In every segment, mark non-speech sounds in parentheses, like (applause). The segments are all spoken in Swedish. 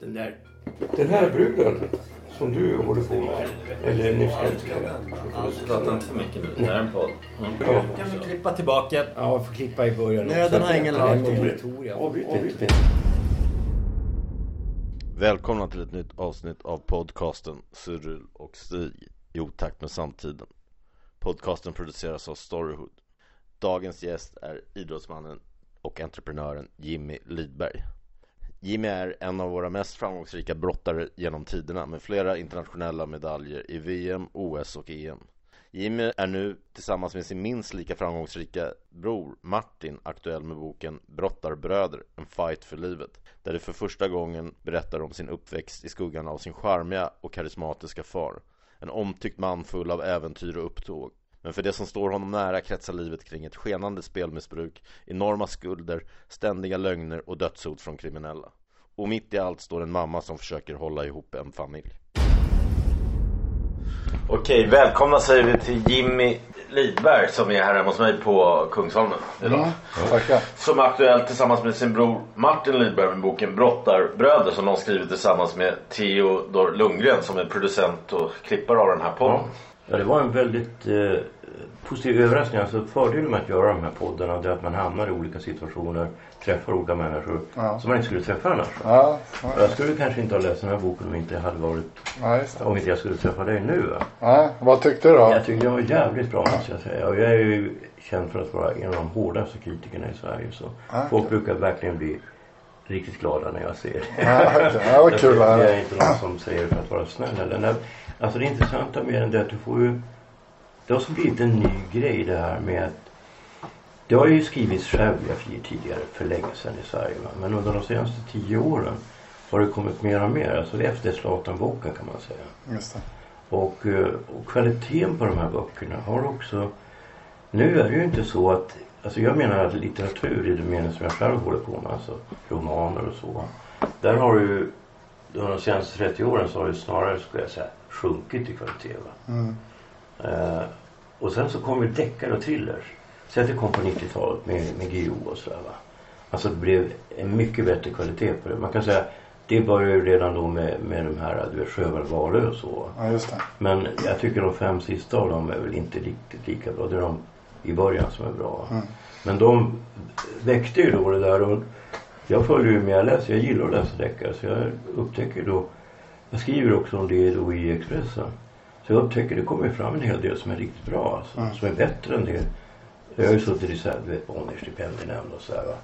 Den där, den här bruden som du håller på med, eller nyss älskade. Prata inte för mycket nu. Det här är en podd. Mm. Ja. Kan vi klippa tillbaka? Ja, jag får klippa i början. Nöden har ingen lag. Inte. Välkomna till ett nytt avsnitt av podcasten Cyril och Stig i otakt med samtiden. Podcasten produceras av Storyhood. Dagens gäst är idrottsmannen och entreprenören Jimmy Lidberg. Jimmy är en av våra mest framgångsrika brottare genom tiderna med flera internationella medaljer i VM, OS och EM. Jimmy är nu tillsammans med sin minst lika framgångsrika bror Martin aktuell med boken Brottarbröder, en fight för livet där de för första gången berättar om sin uppväxt i skuggan av sin charmiga och karismatiska far. En omtyckt man full av äventyr och upptåg. Men för det som står honom nära kretsar livet kring ett skenande spelmissbruk, enorma skulder, ständiga lögner och dödshot från kriminella. Och mitt i allt står en mamma som försöker hålla ihop en familj. Okej, välkomna säger vi till Jimmy Lidberg som är här hemma hos mig på Kungsholmen idag. Mm, tackar. Som är aktuell tillsammans med sin bror Martin Lidberg med boken Brottarbröder som de skrivit tillsammans med Theodor Lundgren som är producent och klippare av den här podden. Ja, det var en väldigt eh, positiv överraskning. Alltså fördelen med att göra de här poddarna det är att man hamnar i olika situationer, träffar olika människor Ja. som man inte skulle träffa annars. Ja, Jag skulle kanske inte ha läst den här boken om inte jag hade varit, ja, det. om inte jag skulle träffa dig nu. Va? Ja, vad tyckte du då? Jag tycker den var jävligt bra måste jag säga. Och jag är ju känd för att vara en av de hårdaste kritikerna i Sverige. Så folk brukar verkligen bli riktigt glada när jag ser Ja, okej. Ja, vad (laughs) kul Jag är inte någon som säger det för att vara snäll. Eller, alltså det intressanta med den är att du får ju... Det har blivit en ny grej det här med att det har ju skrivits självbiografier tidigare för länge sedan i Sverige. Va? Men under de senaste tio åren har det kommit mer och mer. Alltså efter Zlatan-boken kan man säga. Just det. Och, eh, och kvaliteten på de här böckerna har också... Nu är det ju inte så att... Alltså jag menar att litteratur i den mening som jag själv håller på med, alltså romaner och så. Där har det ju... Under de senaste 30 åren så har det snarare, skulle jag säga, sjunkit i kvalitet. Va? Mm. Eh, och sen så kom ju deckare och thrillers. Att det kom på 90-talet med, med Guillou och sådär va. Alltså det blev en mycket bättre kvalitet på det. Man kan säga det började ju redan då med, med de här, du vet, Sjöwall Wahlöö och så. Ja, just det. Men jag tycker de fem sista av dem är väl inte riktigt lika bra. Det är de i början som är bra. Mm. Men de väckte ju då det där. Och jag följer ju med, jag läser, jag gillar att läsa deckare. Så jag upptäcker då, jag skriver också om det då i Expressen. Så jag upptäcker det kommer fram en hel del som är riktigt bra. Alltså, Mm. Som är bättre än det. Jag har ju suttit i så här, du vet, Bonnierstipendienämnd och sådär va.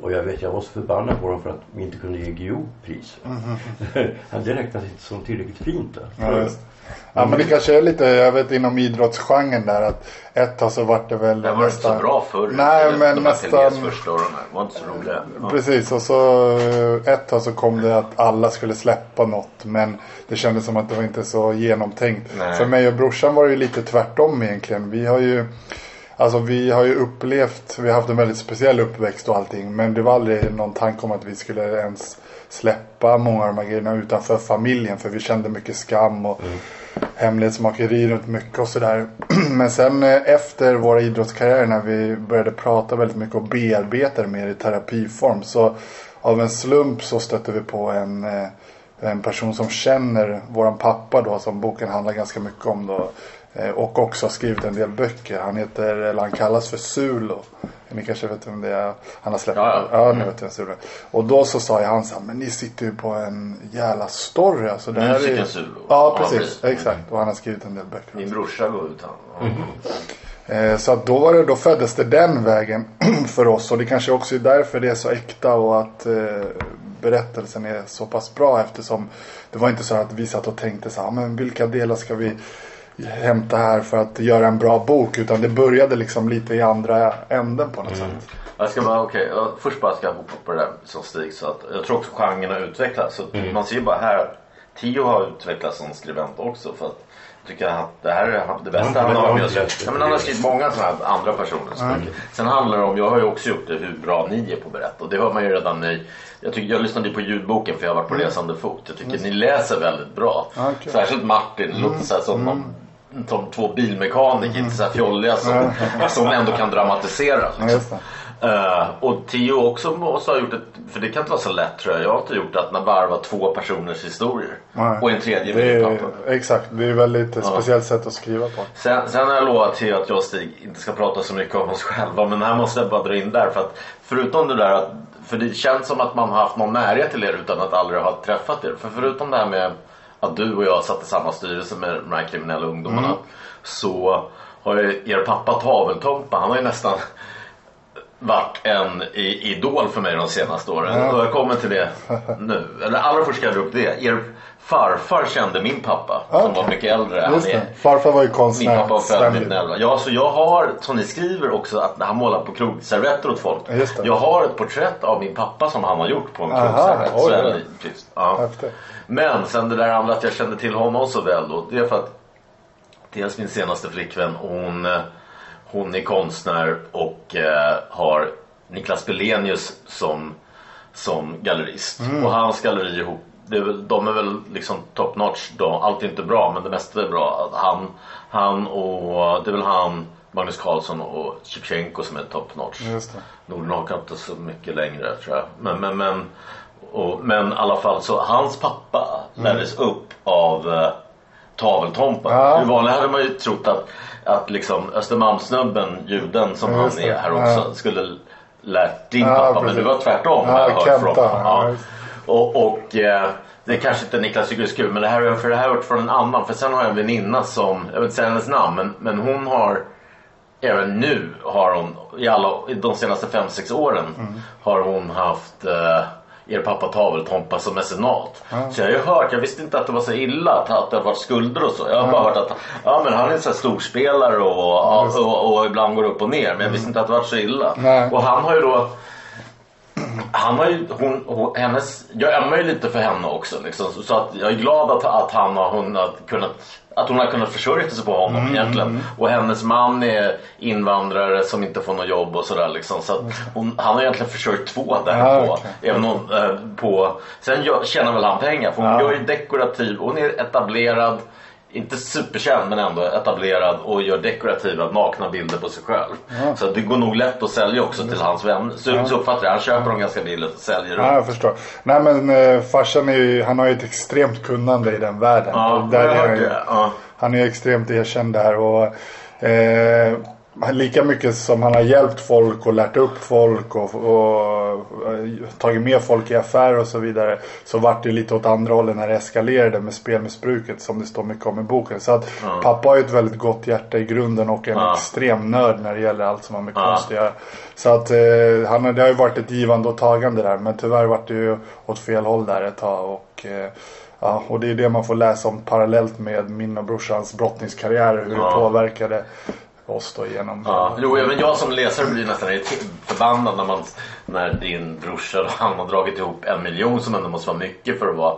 Och jag vet, jag var så förbannad på dem för att de inte kunde ge Guillou pris. (laughs) det räknas inte som tillräckligt fint. Där. Ja. Ja, men det kanske är lite, jag vet inom idrottsgenren där att ett tag så vart det väl Det var inte så bra förr. Nej, men de nästan. Första och de här var inte så roliga. Ja. Precis och så ett tag så kom det att alla skulle släppa något men det kändes som att det var inte så genomtänkt. Nej. För mig och brorsan var det ju lite tvärtom egentligen. Vi har ju Alltså vi har ju upplevt, vi har haft en väldigt speciell uppväxt och allting. Men det var aldrig någon tanke om att vi skulle ens släppa många av de här grejerna utanför familjen. För vi kände mycket skam och hemlighetsmakeri runt mycket och sådär. (clears throat) Men sen eh, efter våra idrottskarriärer när vi började prata väldigt mycket och bearbeta det mer i terapiform. Så av en slump så stötte vi på en, eh, en person som känner våran pappa då som boken handlar ganska mycket om då. Eh, Och också har skrivit en del böcker. Han heter, eller han kallas för Sulo. Ni kanske vet vem det är. Han har släppt. Ja, ja. ja ni vet vem Sulo. Och då så sa jag han så här, men ni sitter ju på en jävla story. Alltså, det här är... Sulo. Ja Ja, precis, precis. exakt. Och han har skrivit en del böcker. Min brorsa går ut han. Ja. Eh, Så att då, var det, då föddes det den vägen (clears throat) för oss. Och det kanske också är därför det är så äkta och att eh, berättelsen är så pass bra. Eftersom det var inte så att vi satt och tänkte så här, men vilka delar ska vi hämta här för att göra en bra bok. Utan det började liksom lite i andra änden på något sätt. Jag ska bara, okej, ja, först bara ska jag hoppa på det där som Stig sa. Att jag tror också genren har utvecklats. Så Mm. Man ser ju bara här, Tio har utvecklats som skribent också. För att jag tycker att det här är det bästa han har jag har med sig. Ja, men han har skrivit många sådana här andra personers böcker. Sen handlar det om, jag har ju också gjort det, hur bra ni är på att berätta. Och det hör man ju redan i, jag, tycker, jag lyssnade ju på ljudboken för jag har varit på resande fot. Jag tycker ni läser väldigt bra. Okej. Särskilt Martin, det låter så här som någon som två bilmekaniker, inte så här fjolliga som, som ändå kan dramatisera. Liksom. Eh, och Theo också måste ha gjort ett, för det kan inte vara så lätt tror jag. Jag har inte gjort att varva två personers historier. Nej. Och en tredje pappa. exakt, det är väldigt ett speciellt sätt att skriva på. Sen, sen har jag lovat Theo att jag och Stig inte ska prata så mycket om oss själva. Men här måste jag bara dra in där. För att förutom det där att, för det känns som att man har haft någon närhet till er utan att aldrig ha träffat er. För förutom det här med att du och jag satt i samma styrelse med de här kriminella ungdomarna. Så har ju er pappa Taveltompa, han har ju nästan varit en idol för mig de senaste åren. Och jag kommer till det (laughs) nu. Eller allra först ska jag dra upp det. Er farfar kände min pappa som Okej. var mycket äldre. Just är-. Farfar var ju min konstnär. pappa var född ständigt. 1911. Ja, så jag har, som ni skriver också, att han målar på krogservetter åt folk. Jag har ett porträtt av min pappa som han har gjort på en krogservett. oj. Ja. Men sen det där andra att jag kände till honom så väl då. Det är för att dels min senaste flickvän, hon, hon är konstnär och eh, har Niklas Belenius som, som gallerist. Och hans galleri ihop, det de är väl liksom top notch. De, allt är inte bra men det mesta är bra. Att Han, han och, det är väl han, Magnus Carlsson och Shevchenko som är top notch. Nordnork har inte så mycket längre tror jag. Men, men, men, och, men i alla fall så hans pappa lärdes upp av eh, Taveltompa. Ja. I vanliga hade man ju trott att, att liksom Östermalmssnubben, juden som han är här också, Ja. skulle lärt din Ja, pappa. Men precis. det var tvärtom. Ja, jag hört från. Ja, Och, och eh, det kanske inte Niklas tycker är kul men det här, för det här har jag hört från en annan. För sen har jag en väninna som, jag vill inte säga hennes namn men, men hon har Även nu har hon, i, alla, i de senaste 5-6 åren Mm. har hon haft eh, er pappa Taveltompa som mecenat. Så jag har ju hört, jag visste inte att det var så illa att, att det varit skulder och så. Jag har bara hört att ja, men han är en sån här storspelare och, och, och, och ibland går upp och ner. Men jag visste inte att det var så illa. Och han har ju då han har ju, hon, hon, hennes, jag ömmar ju lite för henne också liksom, så, att jag är glad att, att han har, hon har kunnat att hon har kunnat försörja sig på honom egentligen. Och hennes man är invandrare som inte får något jobb och sådär liksom. Så hon, han har egentligen försörjt två där Ja, på. okej. Även om, eh, på. Sen gör, tjänar väl han pengar för hon Ja. gör ju dekorativ, hon är etablerad inte superkänd men ändå etablerad och gör dekorativa nakna bilder på sig själv. Så det går nog lätt att sälja också till hans vänner. Så, så uppfattar jag Han köper dem ganska billigt och säljer dem. Ja, jag förstår. Nej men eh, farsan är ju, han har ju ett extremt kunnande i den världen. Ja, där är han, ju. Ja. han är extremt erkänd där. Och, eh, lika mycket som han har hjälpt folk och lärt upp folk och, och, eh, tagit med folk i affärer och så vidare. Så vart det lite åt andra hållet när det eskalerade med spelmissbruket som det står mycket om i boken. Så att pappa har ju ett väldigt gott hjärta i grunden och en Ja. extrem nörd när det gäller allt som har med konst att göra. Så att eh, han, det har ju varit ett givande och tagande där. Men tyvärr vart det ju åt fel håll där ett tag. Och, eh, ja, och det är det man får läsa om parallellt med min och brorsans brottningskarriär. Hur Ja. det påverkade oss då genom... Ja, jo, men jag som läsare blir nästan förbannad när, man, när din brorsa och han har dragit ihop en miljon som ändå måste vara mycket för att vara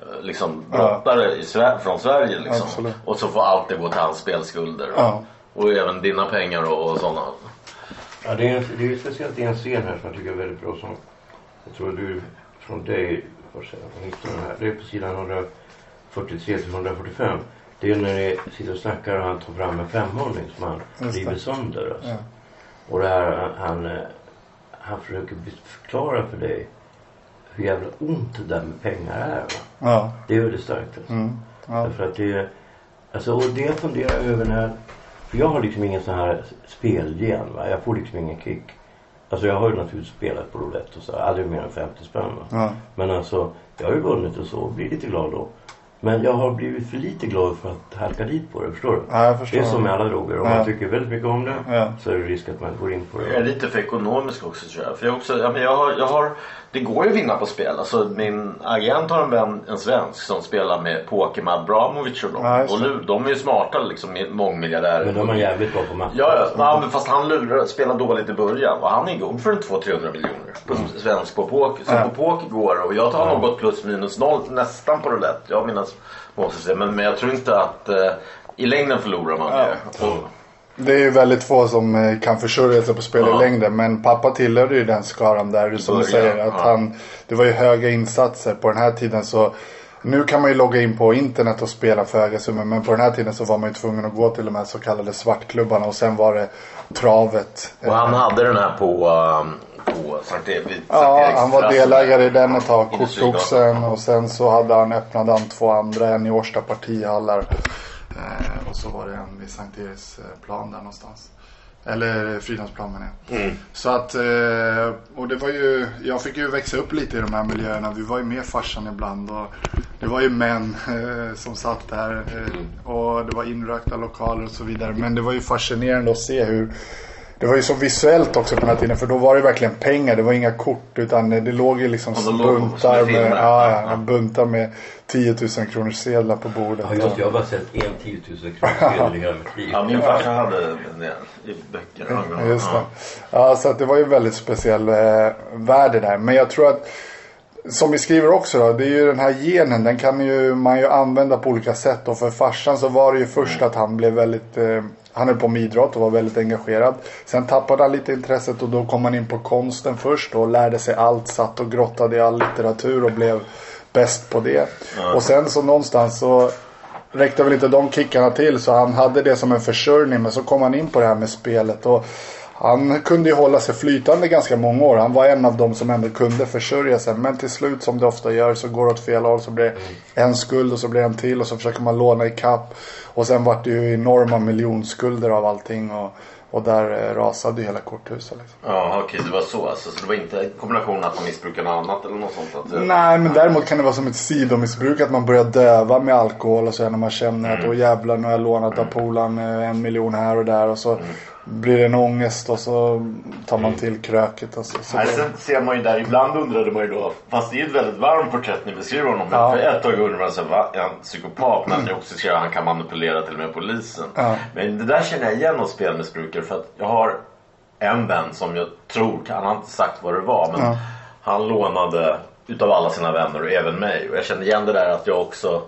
eh, liksom, brottare i Sver- från Sverige. Liksom. Absolut. Och så får allt det gå till hans spelskulder. Ja. Och även dina pengar och, och sådana. Ja, det är, en, det är speciellt en scen här som jag tycker är väldigt bra. Som jag tror du från dig här. Det är på sidan 143 till 145. Det är när ni sitter och snackar och han tar fram en femhundring som han river sönder. Alltså. Ja. Och det här, han, han försöker förklara för dig hur jävla ont det där med pengar är. Va? Ja. Det är väldigt starkt. Alltså. Mm. Ja. Därför att det, alltså, och det jag funderar över när, för jag har liksom ingen sån här spelgen. Va? Jag får liksom ingen kick. Alltså jag har ju naturligtvis spelat på roulette och så, aldrig mer än 50 spänn. Va? Ja. Men alltså, jag har ju vunnit och så och blir lite glad då. Men jag har blivit för lite glad för att halka dit på det, förstår du? Ja, jag förstår. Det är som med alla droger. Om Ja. man tycker väldigt mycket om det Ja. så är det risk att man går in på Jag är det. lite för ekonomisk också tror jag. För jag, också, jag, har, jag har, det går ju att vinna på spel. Alltså, min agent har en vän, en svensk, som spelar med Poker med Abramovic och de. Ja, och det. lu- de är ju smarta liksom, mångmiljardärer. Men de är jävligt bra på matte. Ja, ja. Ja, men fast han lurar, spelar dåligt i början och han är god för en 200-300 miljoner på svensk på poker. Så Mm. Ja. på poker går och jag har nog gått plus minus noll nästan på roulette. Jag har mina småsystem. Men, men jag tror inte att eh, i längden förlorar man Ja. det. Och, Det är ju väldigt få som eh, kan försörja sig på spel Ja. i längden. Men pappa tillhörde ju den skaran där som du säger. Att ja. han, det var ju höga insatser på den här tiden. så nu kan man ju logga in på internet och spela för höga summor. Men på den här tiden så var man ju tvungen att gå till de här så kallade svartklubbarna. Och sen var det travet. och han hade den här på, um, på Sankt Erik. Sankt Ja, Eriks han var delägare i den ett tag. Kortboxen. Och sen så hade han öppnat han två andra. En i Årsta partihallar. Eh, och så var det en vid Sankt Eriks eh, där någonstans. Eller Fridhemsplan menar jag. Mm. Så att, eh, och det var ju, jag fick ju växa upp lite i de här miljöerna. Vi var ju med farsan ibland och det var ju män eh, som satt där. Eh, och det var inrökta lokaler och så vidare. Men det var ju fascinerande att se hur det var ju så visuellt också på den här tiden för då var det verkligen pengar. Det var inga kort utan det låg ju liksom Ja, buntar med, filmer. ja, Ja. ja, buntar med 10 000 kronors sedlar på bordet. Ja, just det. Jag har bara sett en 10 000 kronor i hela mitt liv. Ja, min farsa hade det i böcker. Ja, Just det. Ja, så att det var ju en väldigt speciell eh, värld det där. Men jag tror att som vi skriver också då, det är ju den här genen, den kan ju man ju använda på olika sätt. Och för farsan så var det ju först att han blev väldigt, eh, han höll på med idrott och var väldigt engagerad. Sen tappade han lite intresset och då kom han in på konsten först och lärde sig allt, satt och grottade i all litteratur och blev bäst på det. Och sen så någonstans så räckte väl inte de kickarna till så han hade det som en försörjning men så kom han in på det här med spelet och han kunde ju hålla sig flytande ganska många år. Han var en av dem som ändå kunde försörja sig. Men till slut som det ofta gör så går det åt fel håll. Så blir det en skuld och så blir det en till och så försöker man låna i kapp. Och sen vart det ju enorma miljonskulder av allting. Och, och där eh, rasade ju hela korthuset. Liksom. Ja, okej, det var så alltså. Så det var inte kombinationen att man missbrukade något annat eller något sånt? Det- Nej men däremot kan det vara som ett sidomissbruk att man börjar döva med alkohol och så när man känner att åh jävlar nu har jag lånat av polaren eh, en miljon här och där och så blir det en ångest och så tar man till kröket och så. Nej, det- sen ser man ju där, ibland undrade man ju då, fast det är ju ett väldigt varmt porträtt ni beskriver honom. Ja. för ett tag undrade man här, va? Är han psykopat? Men jag också skrev att han kan manipulera till och med polisen. Ja. Men det där känner jag igen hos spelmissbrukare för att jag har en vän som jag tror, han har inte sagt vad det var, men Ja. han lånade utav alla sina vänner och även mig. Och jag kände igen det där att jag också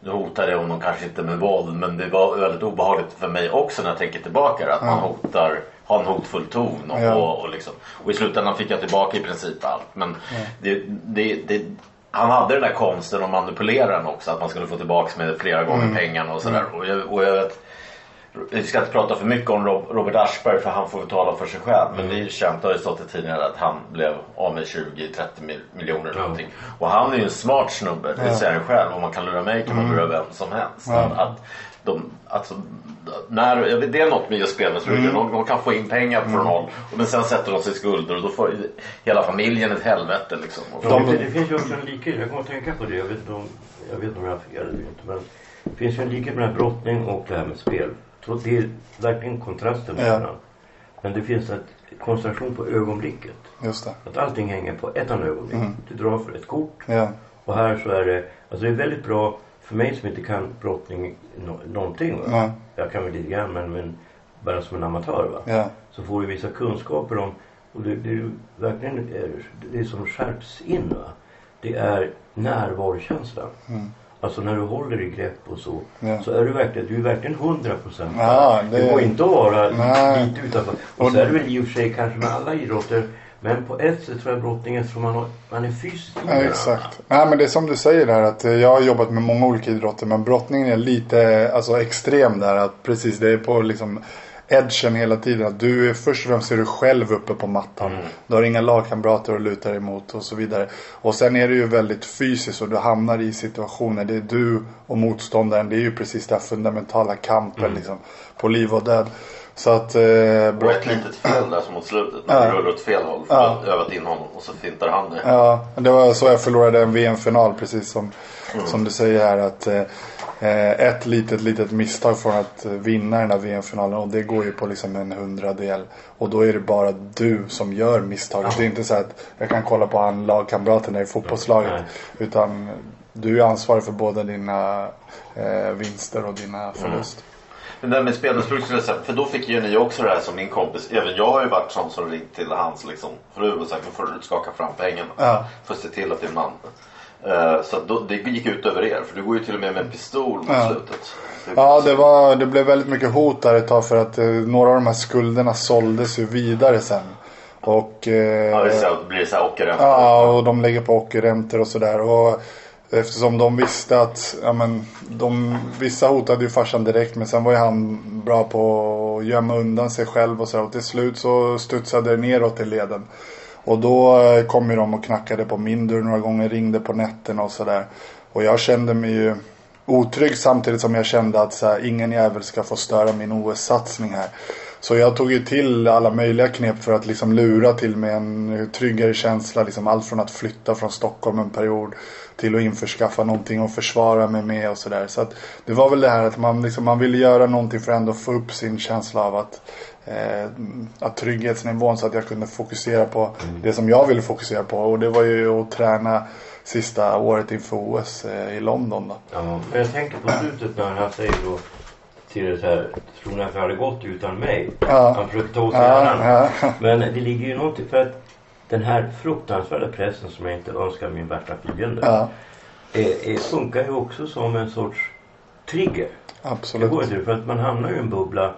nu hotade jag honom kanske inte med våld men det var väldigt obehagligt för mig också när jag tänker tillbaka att man hotar, har en hotfull ton och, Ja. och, och, liksom, och i slutändan fick jag tillbaka i princip allt. Men det, det, det, han hade den där konsten att manipulera den också att man skulle få tillbaka med flera gånger pengarna och sådär. Och jag, och jag vet, vi ska inte prata för mycket om Rob- Robert Aschberg för han får tala för sig själv. Men det är ju känt, det har ju stått i tidningarna att han blev av med 20-30 mil- miljoner eller någonting. Och han är ju en smart snubbe, det säger han själv. Om man kan lura mig kan man lura vem som helst. Ja. Att de, alltså, när, det är något med just spelmissbrukare. De, de kan få in pengar från håll men sen sätter de sig i skulder och då får hela familjen ett helvete liksom. Ja, De- det, det finns ju också en likhet, jag kommer att tänka på det, jag vet inte om jag, vet inte om jag har fel eller inte. Men det finns ju en likhet mellan brottning och det här med spel. Så det är verkligen kontrasten Ja. mellan. Men det finns en koncentration på ögonblicket. Just det. Att allting hänger på ett enda ögonblick. Mm. Du drar för ett kort Ja. och här så är det, alltså det är väldigt bra för mig som inte kan brottning no, någonting. Ja. Jag kan väl lite grann men, men bara som en amatör. Va? Ja. så får du vissa kunskaper om och det, det är verkligen är, det som skärps in va? det är närvarokänslan. Mm. Alltså när du håller i grepp och så. Ja. Så är du verkligen, du är verkligen hundra procent Ja, det... det- går inte att vara Nej. lite utanför. Och, Och- så är det väl i och för sig kanske med alla idrotter. Men på ett sätt tror jag brottningen eftersom man, har, man är fysiskt Ja, exakt. Nej men det är som du säger där att eh, jag har jobbat med många olika idrotter men brottningen är lite alltså, extrem där. Att precis det är på liksom edgen hela tiden. Du är först och främst är du själv uppe på mattan. Du har inga lagkamrater att luta dig emot och så vidare. Och sen är det ju väldigt fysiskt och du hamnar i situationer. Det är du och motståndaren. Det är ju precis den fundamentala kampen liksom. På liv och död. Så att eh, Och ett litet fel där som mot slutet. När Ja. du rullar åt fel håll. För Ja. övat in honom och så fintar han dig. Ja, det var så jag förlorade en VM-final precis som, Mm. som du säger här. Att, eh, ett litet, litet misstag från att vinna den här VM-finalen och det går ju på liksom en hundradel. Och då är det bara du som gör misstaget. Det är inte så att jag kan kolla på han lagkamraterna i fotbollslaget. Utan du är ansvarig för båda dina eh, vinster och dina förluster. Men det där med spelmissbruk skulle jag säga, för då fick ju ni också det här som min kompis. Även jag har ju varit sån som ringt till hans liksom, fru och sagt nu får du skaka fram pengarna. Ja. För att se till att din man. Eh, så då, det gick ut över er. För du går ju till och med med en pistol mot Ja. slutet. Ja, det, var, det blev väldigt mycket hot där ett tag för att eh, några av de här skulderna såldes ju vidare sen. Och, eh, Ja, det så blir det så här ockerränta. Ja, och de lägger på ockerräntor och sådär. Eftersom de visste att, ja men, de, vissa hotade ju farsan direkt men sen var ju han bra på att gömma undan sig själv och så. Och till slut så studsade det neråt i leden. Och då eh, kom ju de och knackade på min dörr några gånger, ringde på nätterna och sådär. Och jag kände mig ju otrygg samtidigt som jag kände att så här, ingen jävel ska få störa min OS-satsning här. Så jag tog ju till alla möjliga knep för att liksom lura till mig en tryggare känsla. Liksom allt från att flytta från Stockholm en period till att införskaffa någonting och försvara mig med och sådär. Så att det var väl det här att man, liksom, man ville göra någonting för att ändå få upp sin känsla av att, eh, att trygghetsnivån så att jag kunde fokusera på det som jag ville fokusera på. Och det var ju att träna sista året inför OS eh, i London då. Ja, men jag tänker på slutet när han säger då till det så här, tror ni att det hade gått utan mig? Ja. Han försöker ta åt sig Ja, ja. Men det ligger ju någonting för att den här fruktansvärda pressen som jag inte önskar min värsta fiende. Ja, är, är, funkar ju också som en sorts trigger. Det absolut. går inte för att man hamnar i en bubbla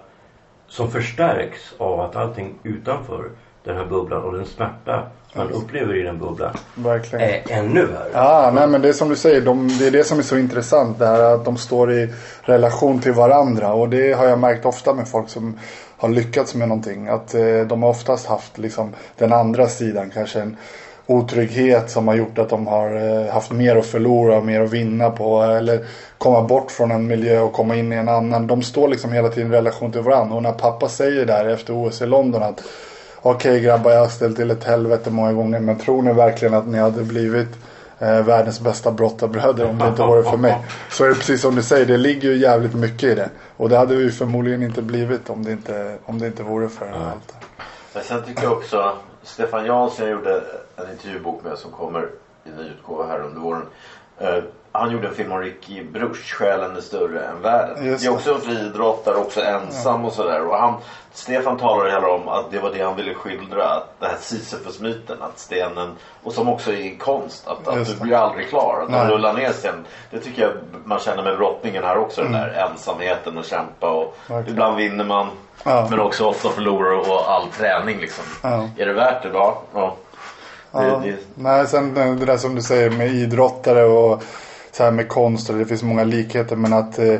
som förstärks av att allting utanför den här bubblan och den smärta man upplever i den bubblan Verkligen. är ännu värre. Ja, nej men det är som du säger. De, det är det som är så intressant. Det här att de står i relation till varandra. Och det har jag märkt ofta med folk som har lyckats med någonting. Att eh, de har oftast haft liksom den andra sidan. Kanske en otrygghet som har gjort att de har eh, haft mer att förlora och mer att vinna på. Eller komma bort från en miljö och komma in i en annan. De står liksom hela tiden i relation till varandra. Och när pappa säger där efter OS i London att Okej grabbar, jag har ställt till ett helvete många gånger. Men tror ni verkligen att ni hade blivit eh, världens bästa brottarbröder om det inte vore för mig? Så är det precis som du säger, det ligger ju jävligt mycket i det. Och det hade vi förmodligen inte blivit om det inte, om det inte vore för allt det. Men sen tycker jag också Stefan Jansson jag gjorde en intervjubok med som kommer i ny utgåva här under våren. Han gjorde en film om Ricky Bruch, Själen är större än världen. Just Det är också en friidrottare, också ensam och sådär. Och han, Stefan talar hela om att det var det han ville skildra. Att det här Sisyfos-myten, att stenen, och som också är konst, att, att du blir aldrig klar. Att Nej. rullar ner stenen. Det tycker jag man känner med brottningen här också. Den där ensamheten och kämpa och Mm. Verkligen. ibland vinner man. Ja. Men också ofta förlorar och all träning liksom. Ja. Är det värt det? Ja. ja. Det, Ja. det, Nej, sen det där som du säger med idrottare och så här med konst. Och det finns många likheter. Men att eh,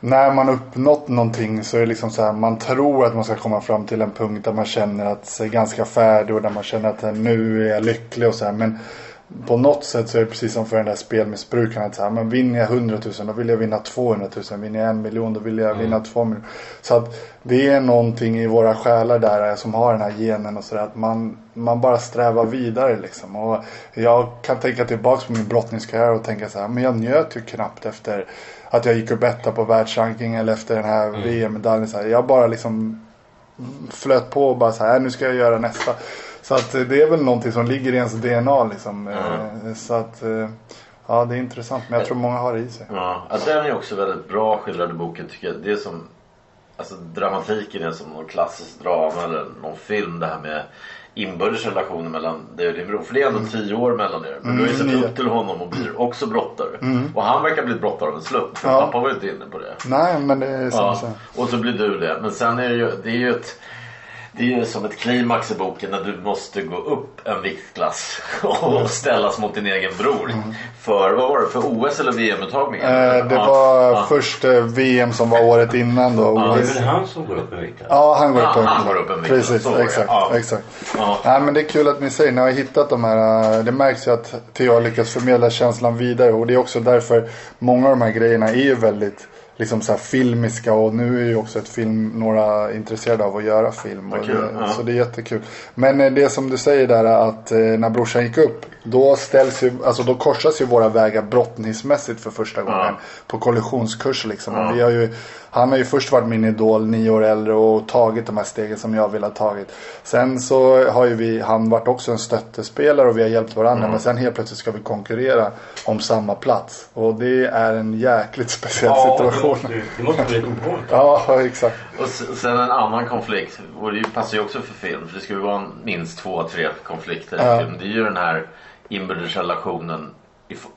när man uppnått någonting så är det liksom så här. Man tror att man ska komma fram till en punkt där man känner att sig ganska färdig. Och där man känner att nu är jag lycklig och så här. Men på något sätt så är det precis som för den där spelmissbrukaren. Att så här, men vinner jag 100 000 då vill jag vinna 200 000. Vinner jag en miljon då vill jag vinna 2 miljoner. Så att det är någonting i våra själar där eh, som har den här genen och sådär. Att man, man bara strävar vidare liksom. Och jag kan tänka tillbaks på min brottningskarriär och tänka så här. Men jag njöt ju knappt efter att jag gick upp etta på världsranking eller efter den här VM-medaljen. Så här. Jag bara liksom flöt på och bara så här, nu ska jag göra nästa. Så att eh, det är väl någonting som ligger i ens DNA liksom. Eh, Så att, eh, ja det är intressant. Men jag tror många har det i sig. ja. den är också väldigt bra skildrad i boken tycker jag. Det är som Alltså dramatiken är som någon klassisk drama eller någon film det här med inbördes relationer mellan dig och din bror. För det är ändå tio år mellan er. Men du har ju sett nio. upp till honom och blir också brottare. Och han verkar bli brottare av en slump. Ja. pappa var ju inte inne på det. Nej men det är som Ja, så. och så blir du det. Men sen är det ju, det är ju ett det är ju som ett klimax i boken när du måste gå upp en viktklass (laughs) och ställas mot din egen bror. För, vad var det, för OS eller VM-uttagningen? Eh, det Ja, var ja. först eh, VM som var året innan då. Det är väl han som går upp en vikt? Ja, han går upp en går upp en vikt. Precis, Så var det. exakt. Exakt. Ja. Nej, men det är kul att ni säger, ni har hittat de här, eh, det märks ju att Theo har lyckats förmedla känslan vidare och det är också därför många av de här grejerna är ju väldigt liksom så här filmiska och nu är ju också ett film, några intresserade av att göra film. Kul, det, ja. Så det är jättekul. Men eh, det som du säger där att eh, när brorsan gick upp då ställs ju, alltså då korsas ju våra vägar brottningsmässigt för första gången. På kollisionskurs liksom. Och vi har ju, han har ju först varit min idol nio år äldre och tagit de här stegen som jag vill ha tagit. Sen så har ju vi, han varit också en stöttespelare och vi har hjälpt varandra. Men sen helt plötsligt ska vi konkurrera om samma plats. Och det är en jäkligt (laughs) speciell Ja, Det situation. måste, det måste bli ovanligt. Ja, exakt. Och sen en annan konflikt, och det passar ju också för film, för det ska ju vara minst två, tre konflikter i Ja. film. Det är ju den här inbördes relationen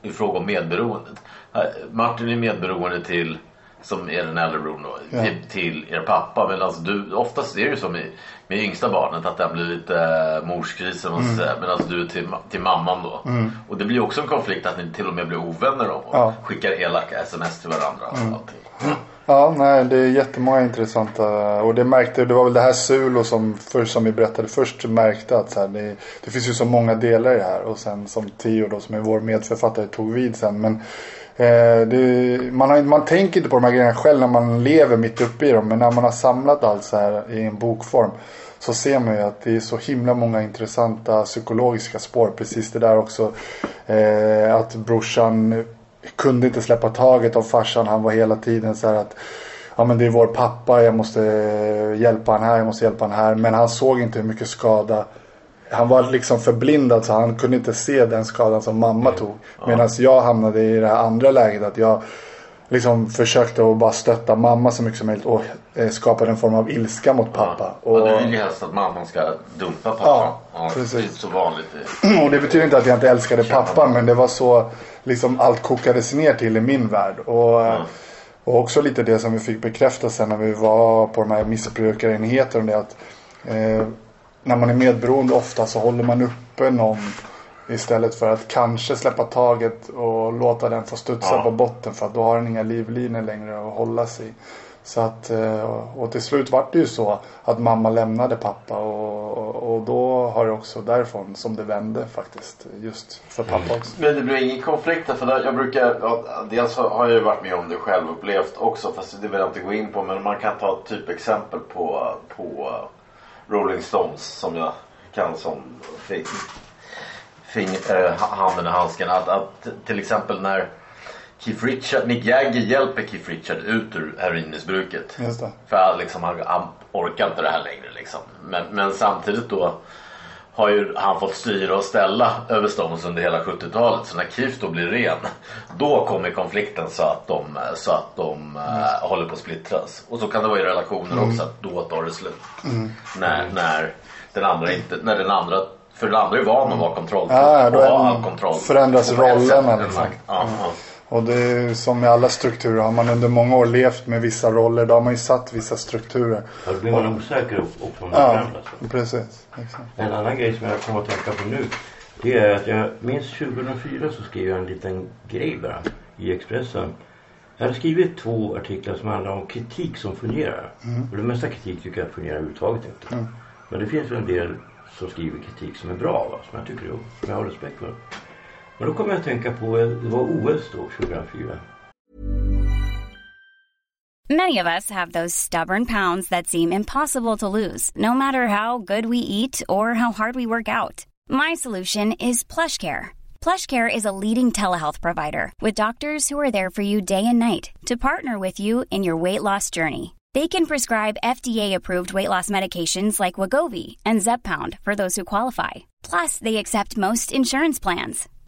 i, fråga om medberoendet. Här, Martin är medberoende till, som är den äldre brodern då, Ja. till, till er pappa. Men alltså du, oftast är det ju så med, med yngsta barnet att den blir lite äh, morskris eller vad man ska säga. Medan du är till, till mamman då. Och det blir också en konflikt att ni till och med blir ovänner om och Ja. skickar elaka sms till varandra. Och allting. Ja, nej, det är jättemånga intressanta. Och det märkte, det var väl det här Sulo som, för, som vi berättade först, märkte att så här, det, det finns ju så många delar i det här. Och sen som Theo då, som är vår medförfattare, tog vid sen. Men Eh, det, man, har, man tänker inte på de här grejerna själv när man lever mitt uppe i dem. Men när man har samlat allt så här i en bokform. Så ser man ju att det är så himla många intressanta psykologiska spår. Precis det där också. Eh, att brorsan kunde inte släppa taget om farsan. Han var hela tiden så här att Ja men det är vår pappa, jag måste hjälpa han här, jag måste hjälpa han här. Men han såg inte hur mycket skada. Han var liksom förblindad så han kunde inte se den skadan som mamma tog. Medan jag hamnade i det här andra läget att jag liksom försökte att bara stötta mamma så mycket som möjligt och eh, skapade en form av ilska mot pappa. Och... Och, du vill ju helst att mamman ska dumpa pappan. Ja, Det är precis. så vanligt. (clears throat) och det betyder inte att jag inte älskade pappa men det var så liksom allt kokades ner till i min värld. Och, och också lite det som vi fick bekräfta sen när vi var på de här missbrukarenheterna. Det att eh, när man är medberoende ofta så håller man uppe någon istället för att kanske släppa taget och låta den få studsa Ja. på botten för att då har den inga livlinor längre att hålla sig i. Så att, eh, och till slut var det ju så att mamma lämnade pappa och, och, och då har det också därifrån som det vände faktiskt. Just för pappa också. Men det blir ingen konflikt där, för där, jag brukar, ja, dels har jag ju varit med om det själv upplevt också fast det vill jag inte gå in på men man kan ta ett typexempel på, på Rolling Stones som jag kan som fing, fing, äh, handen i handsken. Att, att till exempel när Keith Richard, Mick Jagger hjälper Keith Richard ut ur heroinmissbruket. För liksom, han, han orkar inte det här längre liksom. Men, men samtidigt då har ju han fått styra och ställa över Stones under hela 70-talet. Så när Keith då blir ren, då kommer konflikten så att de, så att de eh, håller på att splittras. Och så kan det vara i relationer också, att då tar det slut. När, när den andra inte, när den andra, för den andra är van att vara kontroll. Ja, då och ha kontroll. förändras rollerna liksom. Ja, ja. Och det är som med alla strukturer. Har man under många år levt med vissa roller då har man ju satt vissa strukturer. Ja, Då blir man osäker och och får man Ja, förändras. precis. Exakt. En annan grej som jag kommer att tänka på nu. Det är att jag minns 2004 så skrev jag en liten grej bara i Expressen. Jag hade skrivit två artiklar som handlar om kritik som fungerar. Och det mesta kritik tycker jag fungerar överhuvudtaget inte. Men det finns väl en del som skriver kritik som är bra va? Som jag tycker om. Som jag har respekt för. Då kommer jag att tänka på, det var OS då 2004. Many of us have those stubborn pounds that seem impossible to lose, no matter how good we eat or how hard we work out. My solution is PlushCare. PlushCare is a leading telehealth provider with doctors who are there for you day and night to partner with you in your weight loss journey. They can prescribe FDA-approved weight loss medications like Wagovi and Zepbound for those who qualify. Plus, they accept most insurance plans.